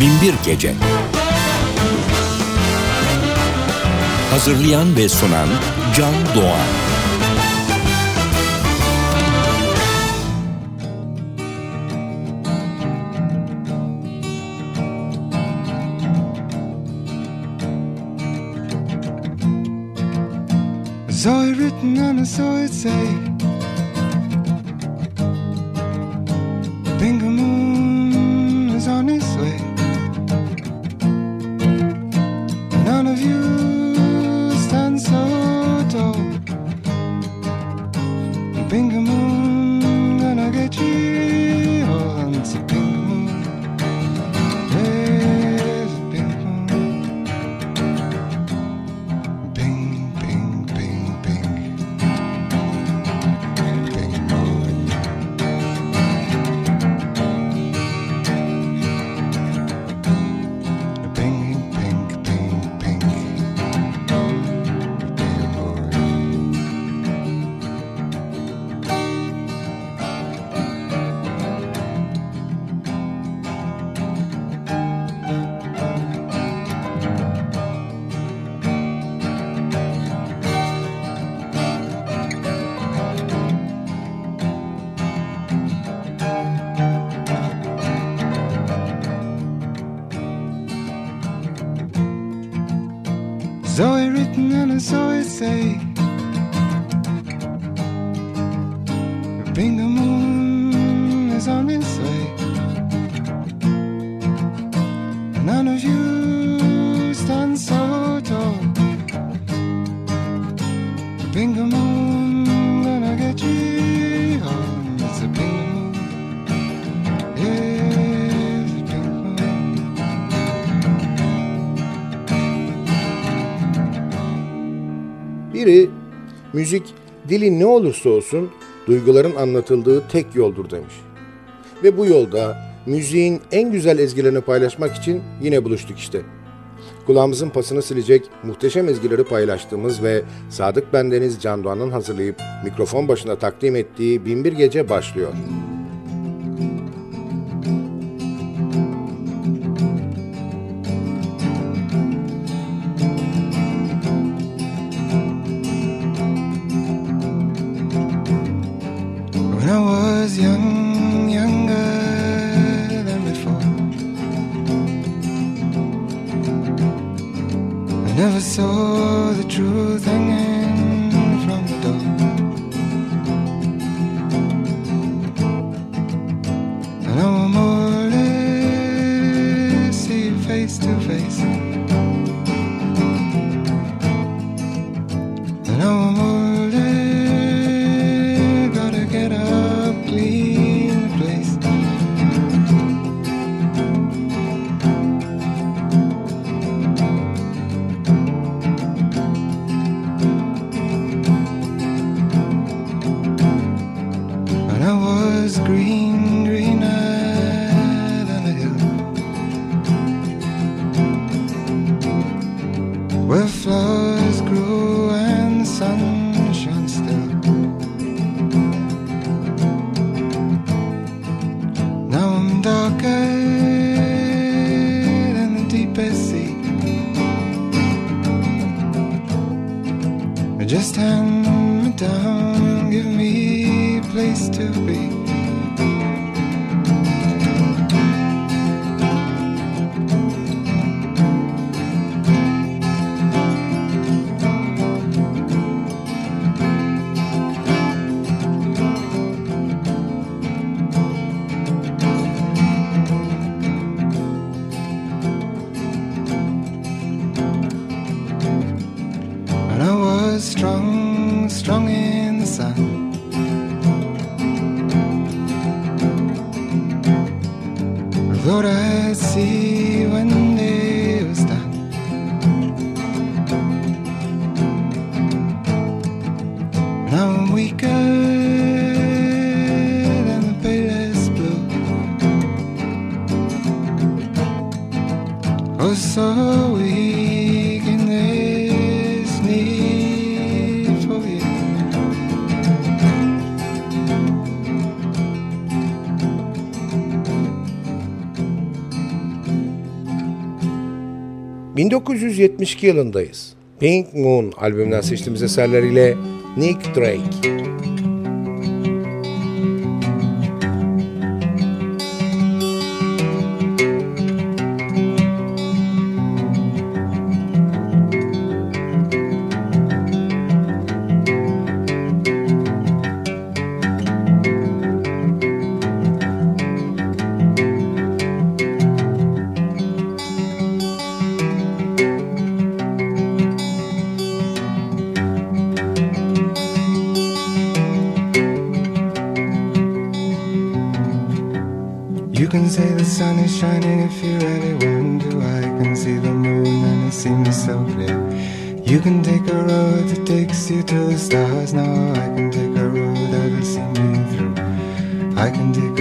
Binbir Gece. Hazırlayan ve sunan Can Doğan. So it written and so it say. Think Zoe written and a Zoe say. Müzik dili ne olursa olsun duyguların anlatıldığı tek yoldur demiş. Ve bu yolda müziğin en güzel ezgilerini paylaşmak için yine buluştuk işte. Kulağımızın pasını silecek muhteşem ezgileri paylaştığımız ve Sadık Bendeniz Can Doğan'ın hazırlayıp mikrofon başına takdim ettiği Binbir Gece başlıyor. Müzik truth strong, strong in the sun. Lord, I see 1972 yılındayız. Pink Moon albümünden seçtiğimiz eserleriyle Nick Drake. You can take a road that takes you to the stars. Now I can take a road that will see me through. I can take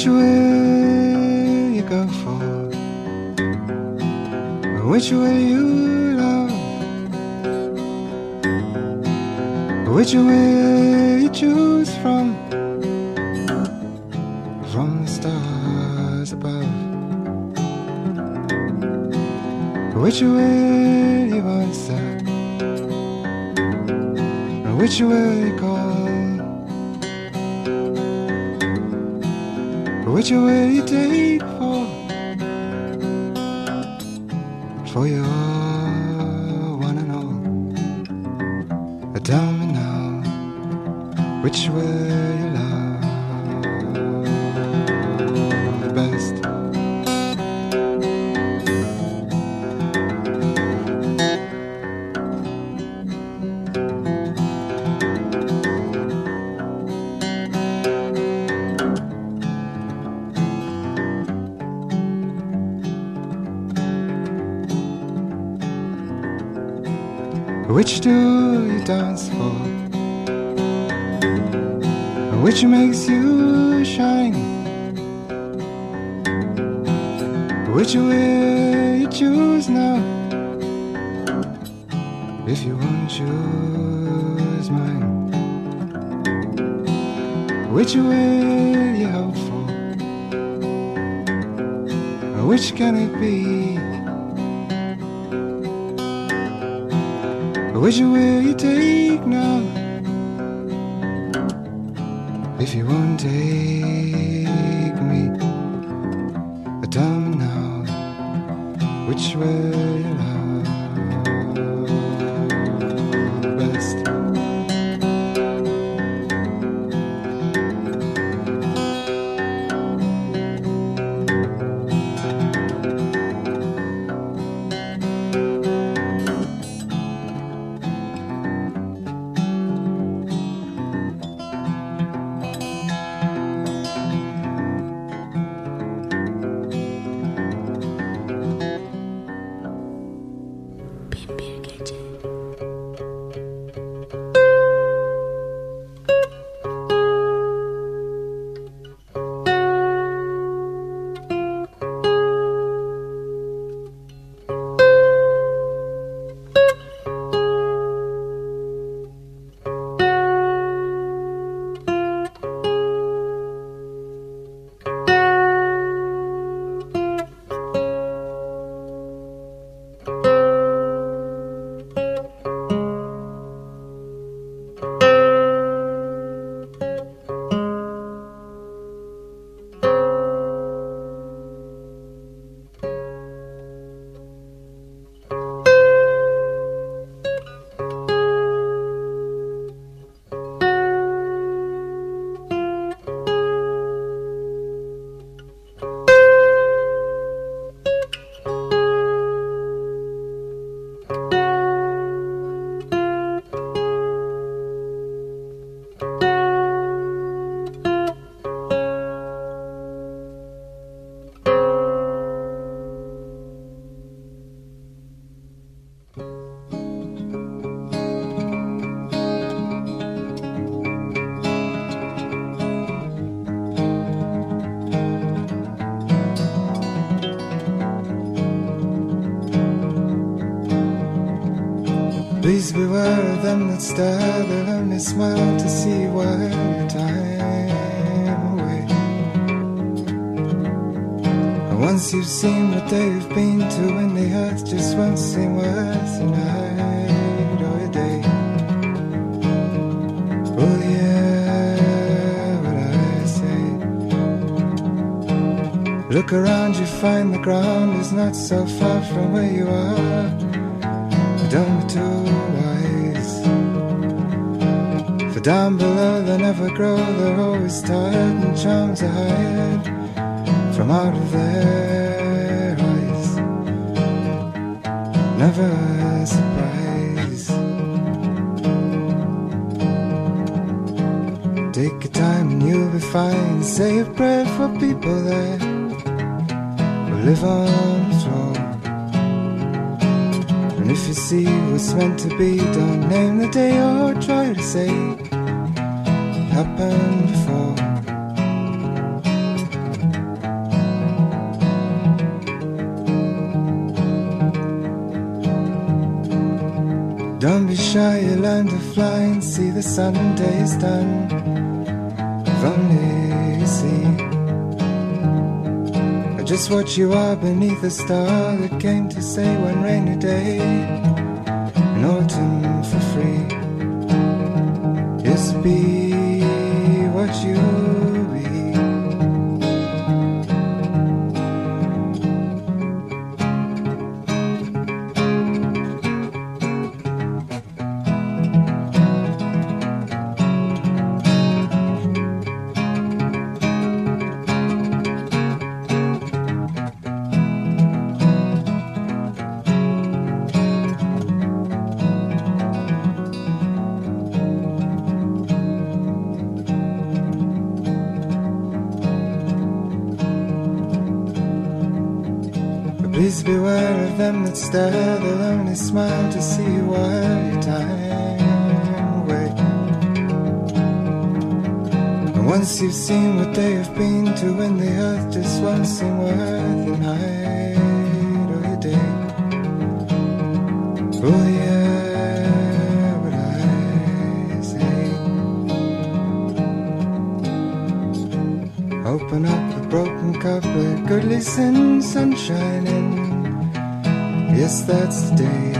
Which way you go for? Which way you love? Which way you choose from? From the stars above. Which way you answer? Which way you call? Which Which do you dance for? Which makes you shine? Which way you choose now? If you won't choose mine, which way you hope for? Which can it be? Which way you take now? If you won't take me, tell me now which way that stare, they'll only smile to see while your time away. And once you've seen what they've been to, and the earth just won't seem worth a night or a day. Oh yeah, what I say. Look around, you find the ground is not so far from where you are. Don't be too wise. For down below they never grow, they're always tired and charms are hired from out of their eyes. Never a surprise. Take your time and you'll be fine. A prayer for people that will live on the throne. And if you see what's meant to be, don't name the day or try to say happened before. Don't be shy, you learn to fly and see the sun days done. If only you see just what you are beneath a star that came to say one rainy day in autumn for free. What you that stare, they'll only smile to see you while your time away. And once you've seen what they have been to, when the earth just won't seem worth a night or a day. Oh yeah, what I say. Open up a broken cup, let good listen, sunshine in. Yes, that's the day.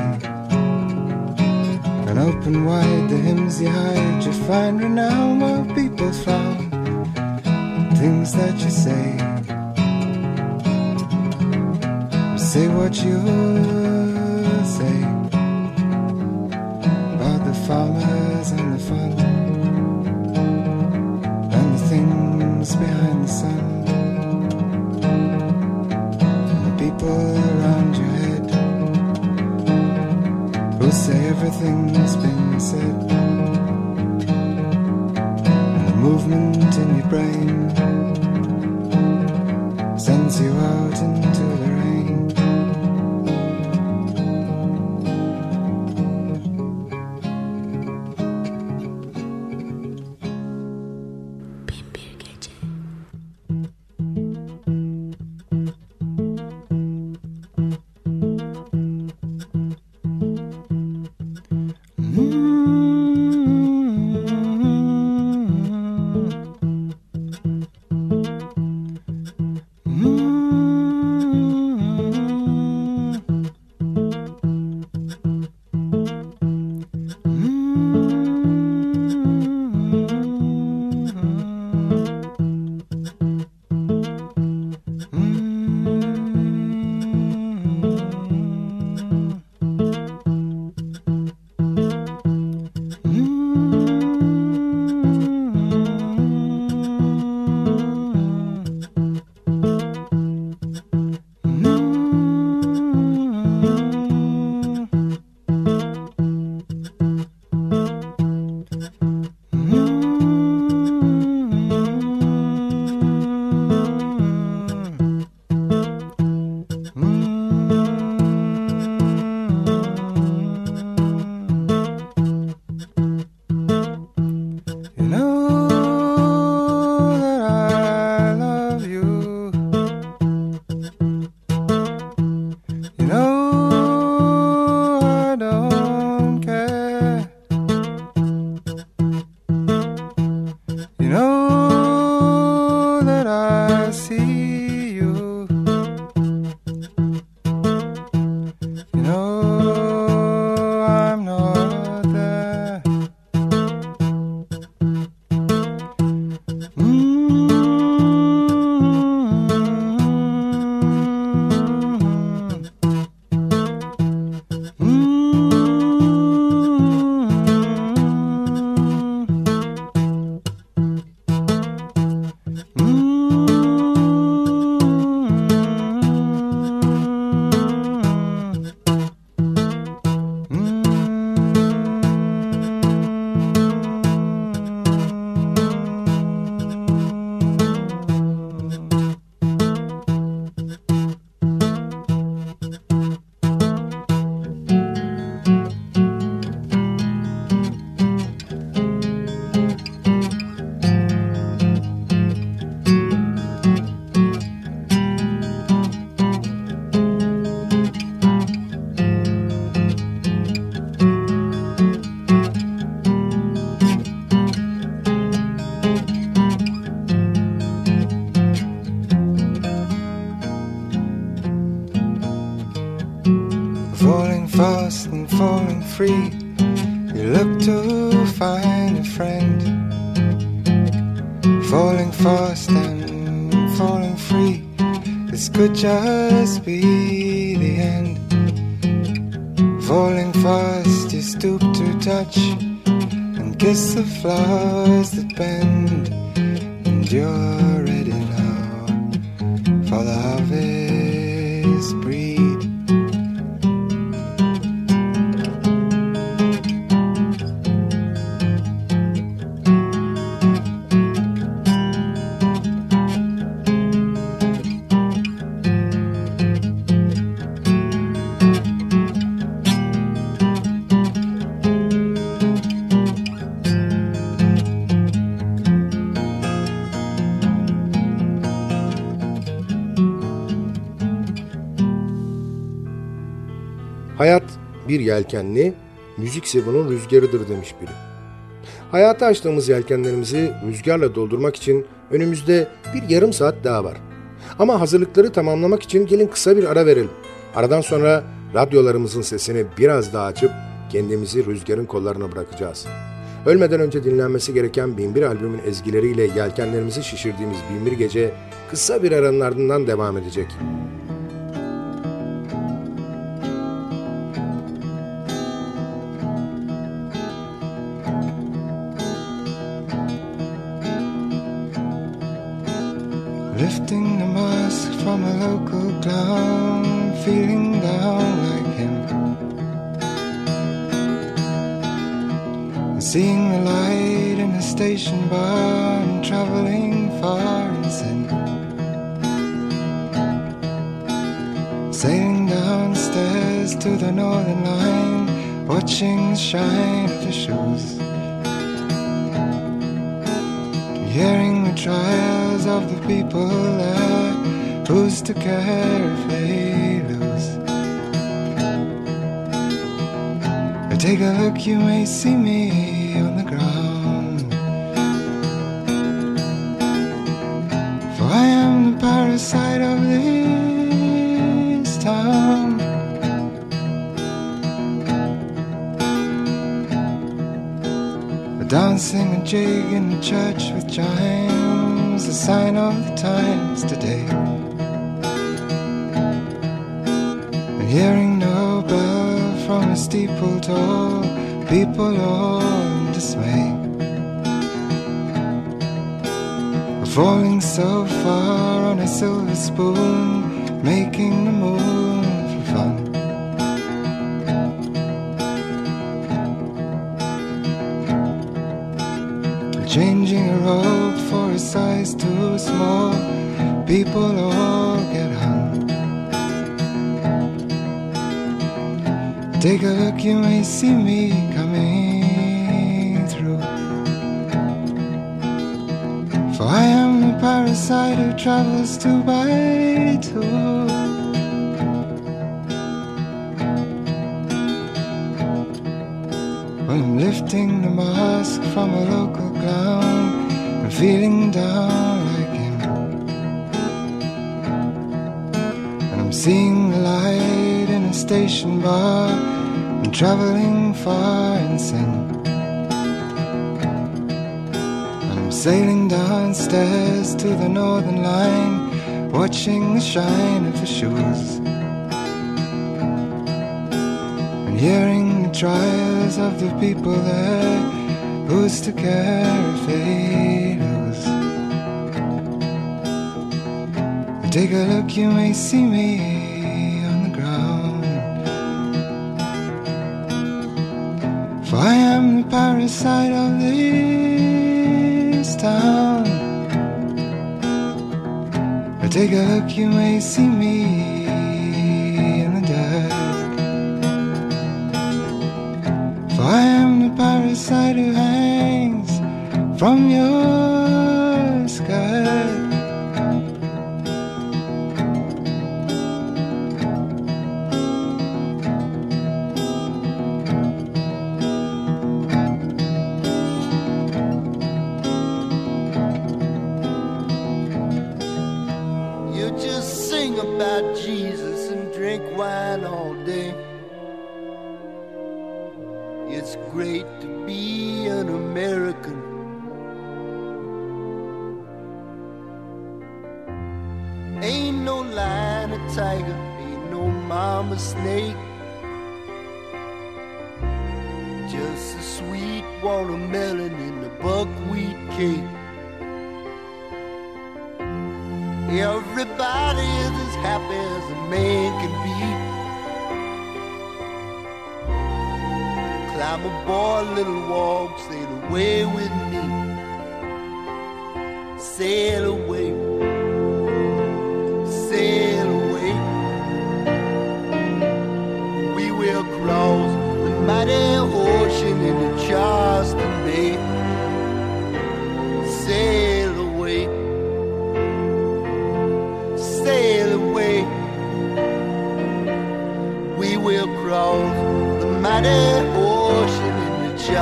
And open wide the hymns you hide, you find renown while people frown. Things that you say. Say what you say about the farmers and the fun kiss Hayat bir yelkenli, müzikse bunun rüzgarıdır demiş biri. Hayata açtığımız yelkenlerimizi rüzgarla doldurmak için önümüzde bir yarım saat daha var. Ama hazırlıkları tamamlamak için gelin kısa bir ara verelim. Aradan sonra radyolarımızın sesini biraz daha açıp kendimizi rüzgarın kollarına bırakacağız. Ölmeden önce dinlenmesi gereken Binbir albümün ezgileriyle yelkenlerimizi şişirdiğimiz Binbir Gece kısa bir aranın ardından devam edecek. Station bar and traveling far and sin. Sailing downstairs to the northern line, watching the shine of the shoes. Hearing the trials of the people there, who's to care if they lose? Take a look, you may see me am the parasite of this town. A dancing a jig in the church with chimes, a sign of the times today. And hearing no bell from a steeple tall, people all in dismay. Falling so far on a silver spoon, making the moon for fun. Changing a robe for a size too small, people all get hung. Take a look, you may see me coming who travels two by two. I'm lifting the mask from a local clown and feeling down like him. And I'm seeing the light in a station bar and traveling far and sin. Sailing downstairs to the northern line, watching the shine of the shoes. And hearing the trials of the people there, who's to care if they lose? Take a look, you may see me on the ground. For I am the parasite of this town. Take a look, you may see me in the dark. For I am the parasite who hangs from your Just a sweet watermelon in the buckwheat cake. Everybody is as happy as a man can be. Climb aboard, little walk, sail away with me. Sail away, the mighty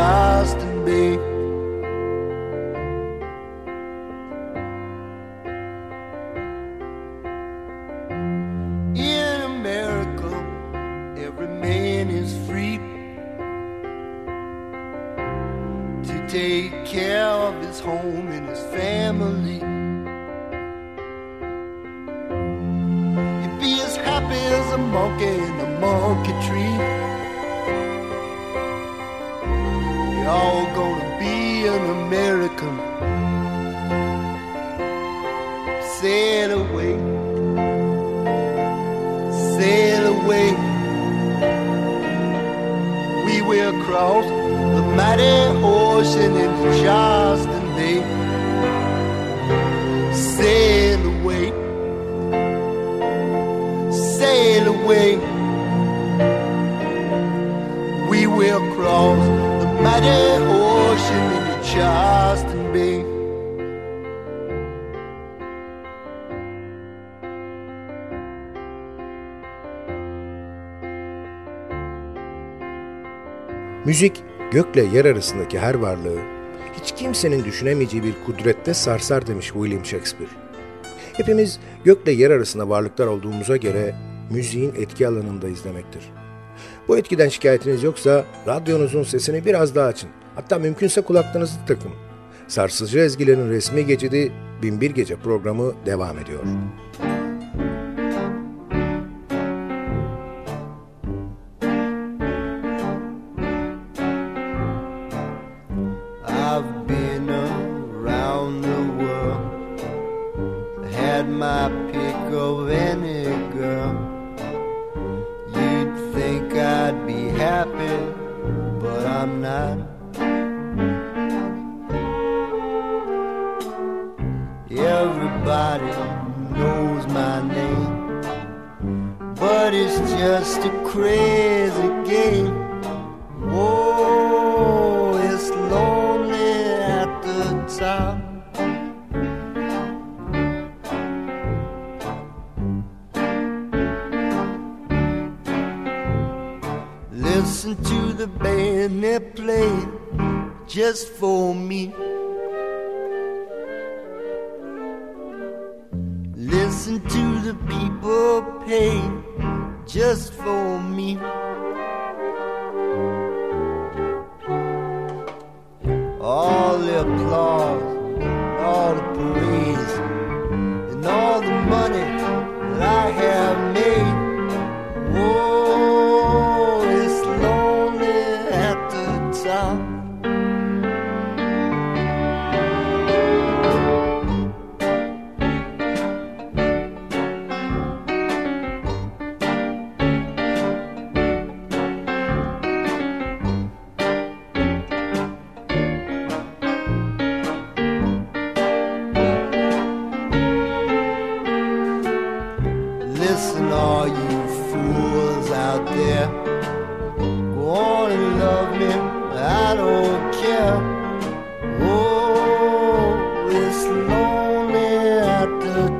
We will cross the mighty ocean in the Charleston Bay. Sail away, sail away. We will cross the mighty ocean in the Charleston Müzik gökle yer arasındaki her varlığı hiç kimsenin düşünemeyeceği bir kudrette sarsar demiş William Shakespeare. Hepimiz gökle yer arasında varlıklar olduğumuza göre müziğin etki alanında izlemektir. Bu etkiden şikayetiniz yoksa radyonuzun sesini biraz daha açın. Hatta mümkünse kulaklarınızı takın. Sarsıcı ezgilerin resmi geçidi Binbir Gece programı devam ediyor. I've I'm not. Everybody knows my name, but it's just a crazy game. Band they play just for me. Listen to the people pay just for me. all the applause,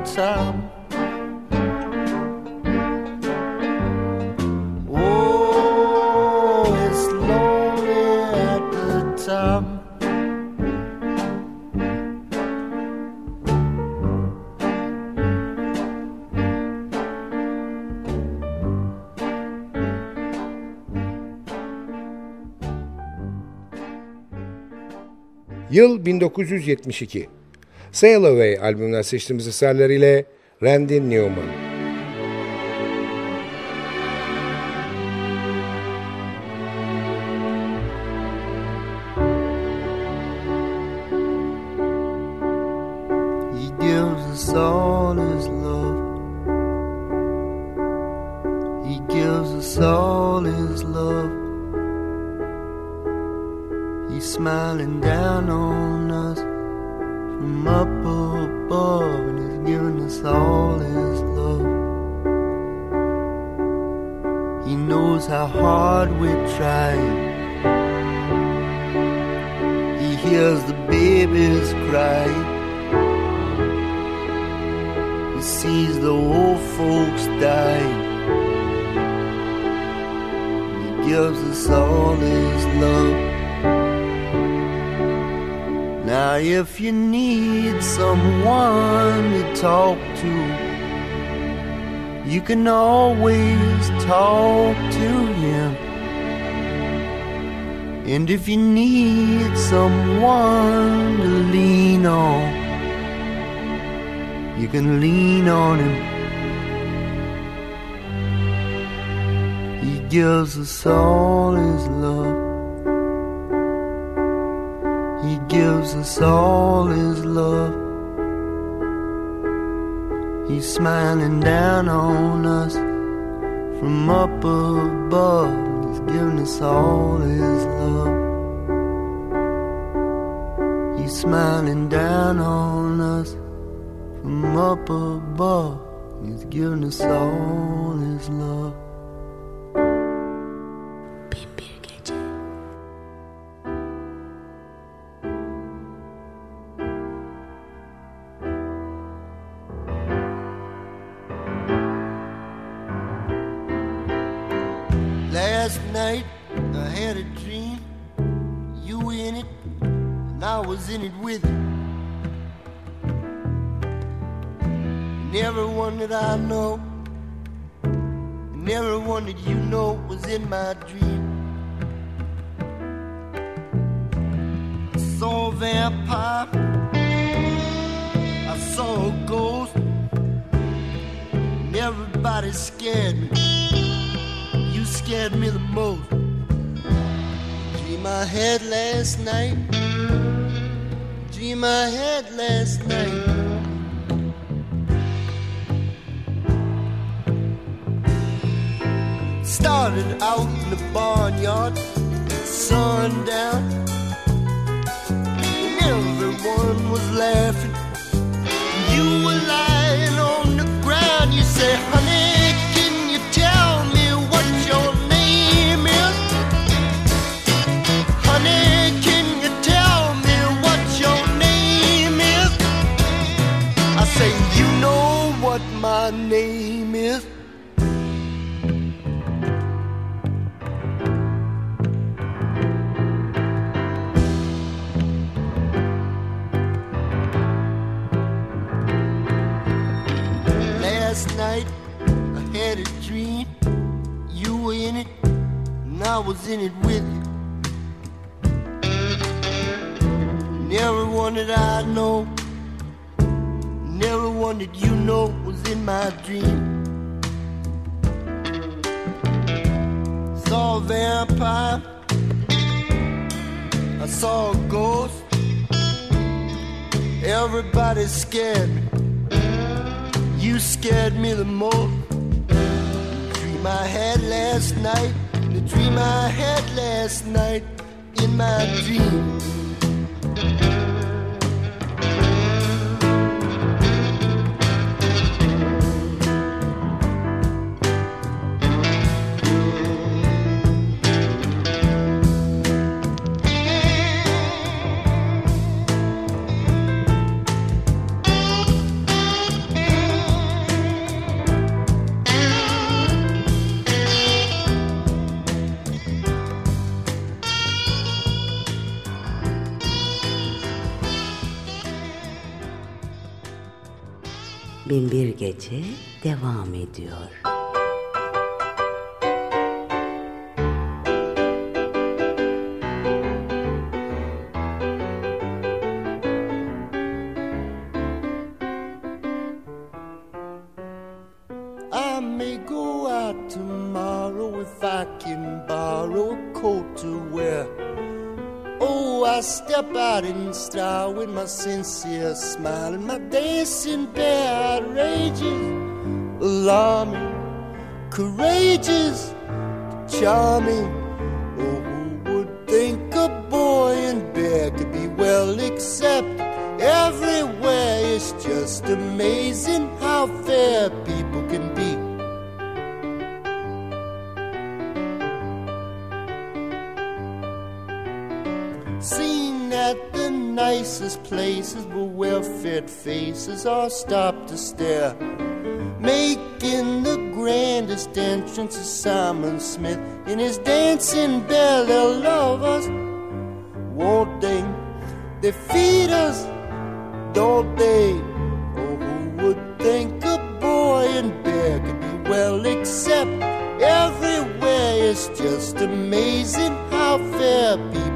ensam Yıl 1972. Sail Away albümünden seçtiğimiz eserleriyle Randy Newman. need someone to talk to, you can always talk to him. And if you need someone to lean on, you can lean on him. He gives us all his love. gives us all his love. He's smiling down on us from up above. He's giving us all his love. He's smiling down on us from up above. He's giving us all his love. vampire. I saw a ghost. Everybody scared me. You scared me the most. Dream I had last night. Dream I had last night. started out in the barnyard sundown everyone was laughing. You were lying on the ground, you say, honey. in it with you. And everyone that I know, and everyone that you know was in my dream. Saw a vampire, I saw a ghost. Everybody scared me. You scared me the most. Dream I had last night dream I had last night in my dream. Bin Bir Gece devam ediyor. Oh, step out in style with my sincere smile and my dancing bear. Outrageous, alarming, courageous, charming. Oh, who would think a boy in bear could be well accepted everywhere? It's just amazing how fair people can be. Nicest places where well-fed faces all stop to stare. Making the grandest entrance is Simon Smith in his dancing bell. They'll love us, won't they? They feed us, don't they? Oh, who would think a boy in bear could be well accepted everywhere? It's just amazing how fair people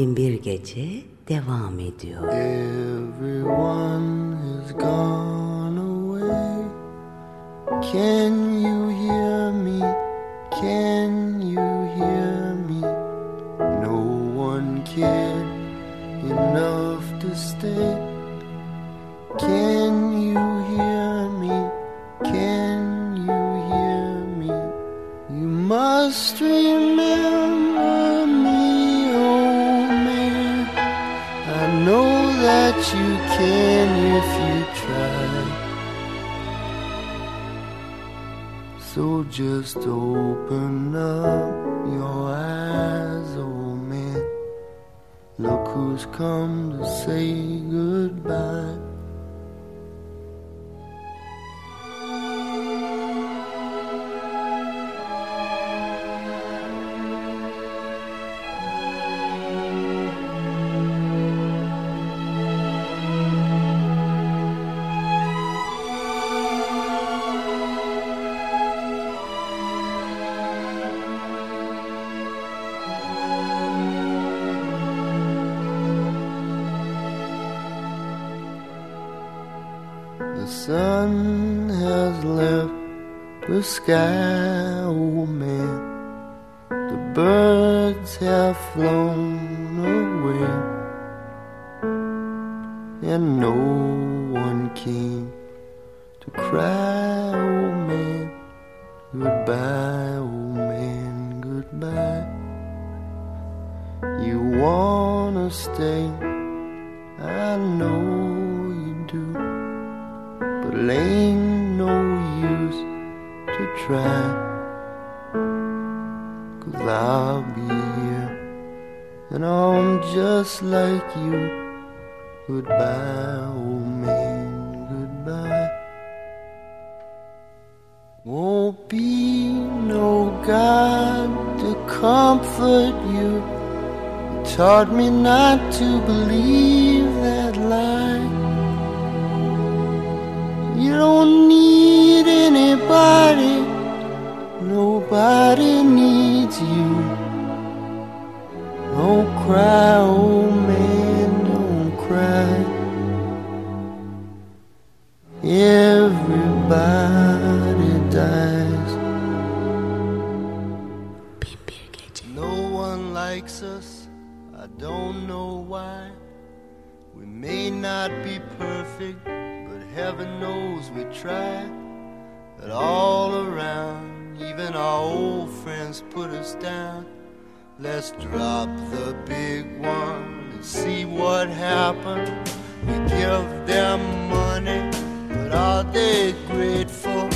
Binbir Gece devam ediyor. Everyone has gone away. Can you just open up your eyes, oh man. Look who's come to say birds have flown away, and no one came to cry, oh man. Goodbye, oh man, goodbye. You wanna stay, I know you do. But it ain't no use to try. I'll be here. And I'm just like you. Goodbye, old man, goodbye. Won't be no God to comfort you. You taught me not to believe that lie. You don't need anybody, nobody needs you. Don't cry, old man, don't cry. Everybody dies. No one likes us, I don't know why. We may not be perfect, but heaven knows we try. Friends put us down. Let's drop the big one and see what happens. We give them money, but are they grateful?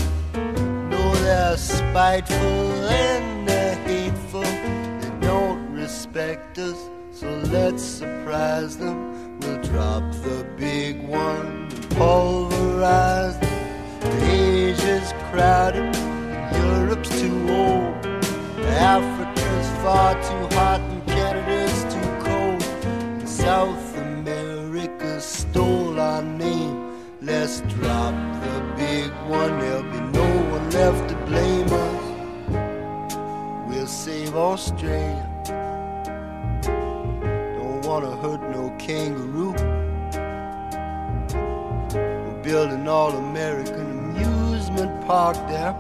No, they're spiteful and they're hateful. They don't respect us, so let's surprise them. We'll drop the big one pulverized. Asia's crowded, Europe's too old. Africa's far too hot and Canada's too cold. And South America stole our name. Let's drop the big one, there'll be no one left to blame us. We'll save Australia. Don't wanna hurt no kangaroo. We're building all American amusement park there.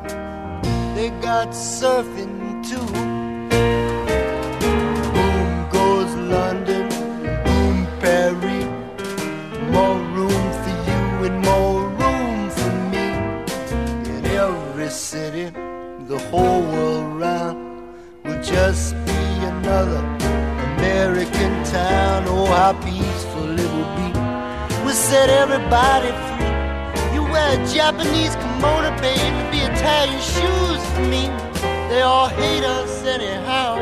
They got surfing too. Boom goes London, boom Paris. More room for you and more room for me. In every city, the whole world round will just be another American town. Oh, how peaceful it will be. We'll set everybody free. You wear a Japanese kimono, baby, be Italian shoes for me. They all hate us anyhow.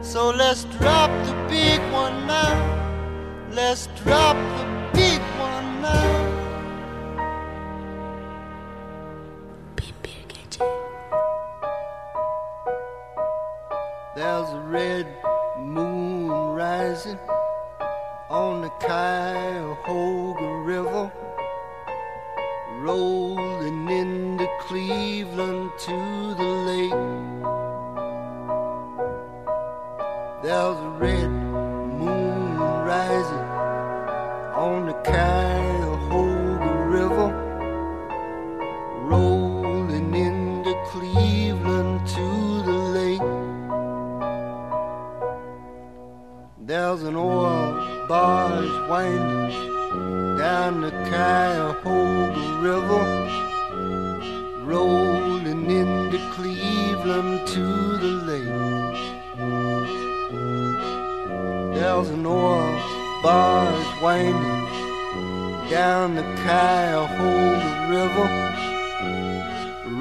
So let's drop the big one now. Let's drop the big one now. Bin bir gece. There's a red moon rising on the Cuyahoga River, rolling into Cleveland to the lake. There's an oil barge winding down the Cuyahoga River, rolling into Cleveland to the lake. There's an oil barge winding down the Cuyahoga River,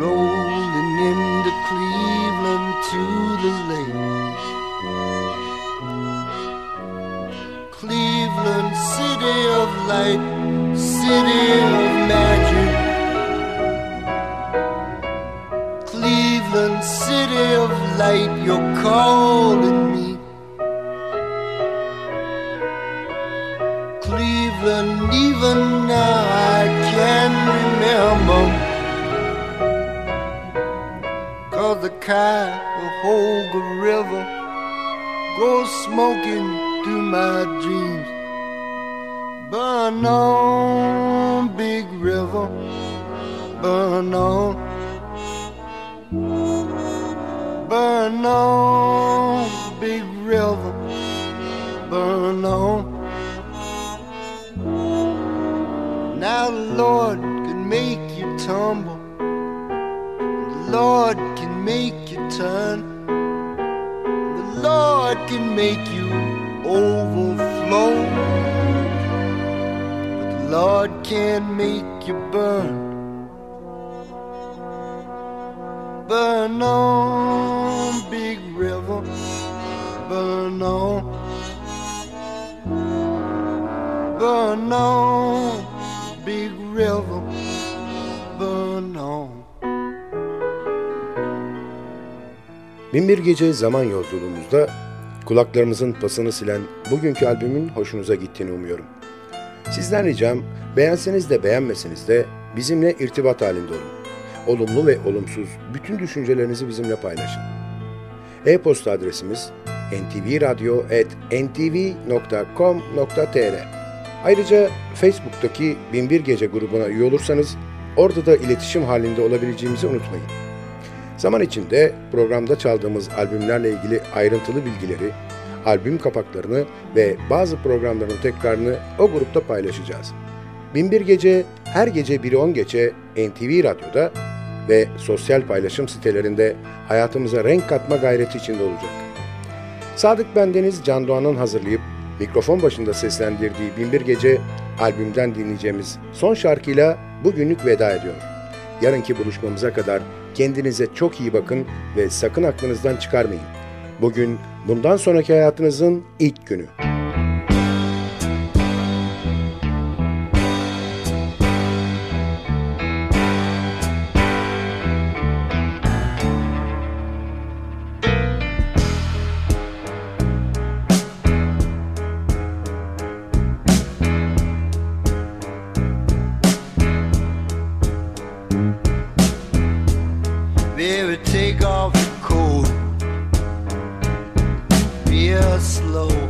rolling into Cleveland to the lake. Cleveland, city of light, city of magic. Cleveland, city of light, you're calling me. Cleveland, even now I can remember. Cause the Cuyahoga River goes smoking through my dreams. Burn on, big river, burn on. Burn on, big river, burn on. Now the Lord can make you tumble, the Lord can make you turn. The Lord can make you overflow. Lord can't make you burn. Burn on, big river, burn on. Burn on, big river, burn on. Binbir Gece zaman yolculuğumuzda kulaklarımızın pasını silen bugünkü albümün hoşunuza gittiğini umuyorum. Sizden ricam beğenseniz de beğenmeseniz de bizimle irtibat halinde olun. Olumlu ve olumsuz bütün düşüncelerinizi bizimle paylaşın. E-posta adresimiz ntvradio.ntv.com.tr Ayrıca Facebook'taki Binbir Gece grubuna üye olursanız orada da iletişim halinde olabileceğimizi unutmayın. Zaman içinde programda çaldığımız albümlerle ilgili ayrıntılı bilgileri, albüm kapaklarını ve bazı programların tekrarını o grupta paylaşacağız. Binbir Gece her gece 1'i 10 geçe NTV Radyo'da ve sosyal paylaşım sitelerinde hayatımıza renk katma gayreti içinde olacak. Sadık Bendeniz Can Doğan'ın hazırlayıp mikrofon başında seslendirdiği Binbir Gece albümden dinleyeceğimiz son şarkıyla bugünlük veda ediyorum. Yarınki buluşmamıza kadar kendinize çok iyi bakın ve sakın aklınızdan çıkarmayın. Bugün bundan sonraki hayatınızın ilk günü. years slow.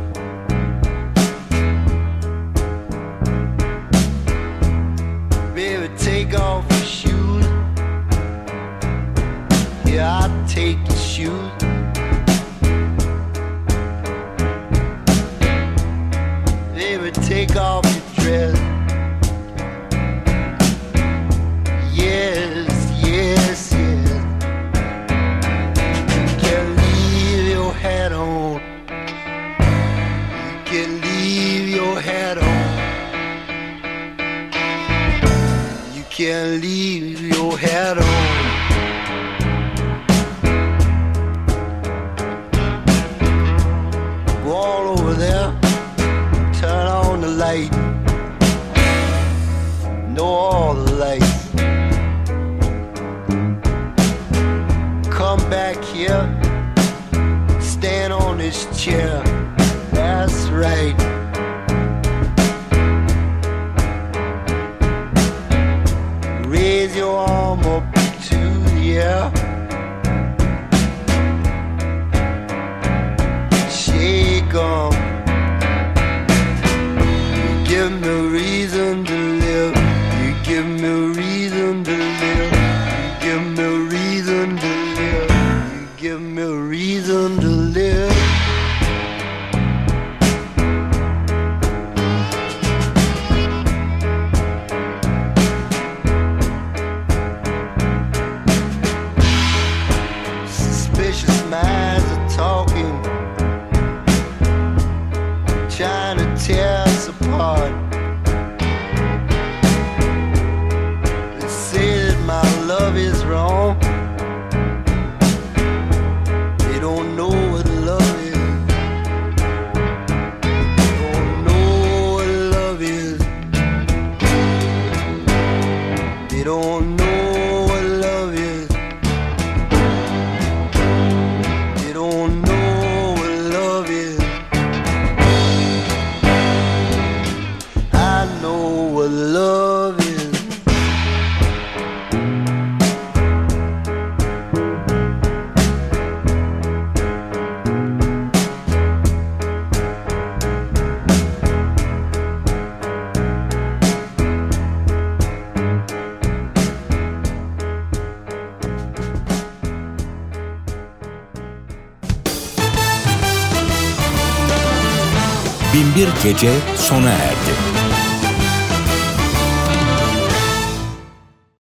Gece sona erdi.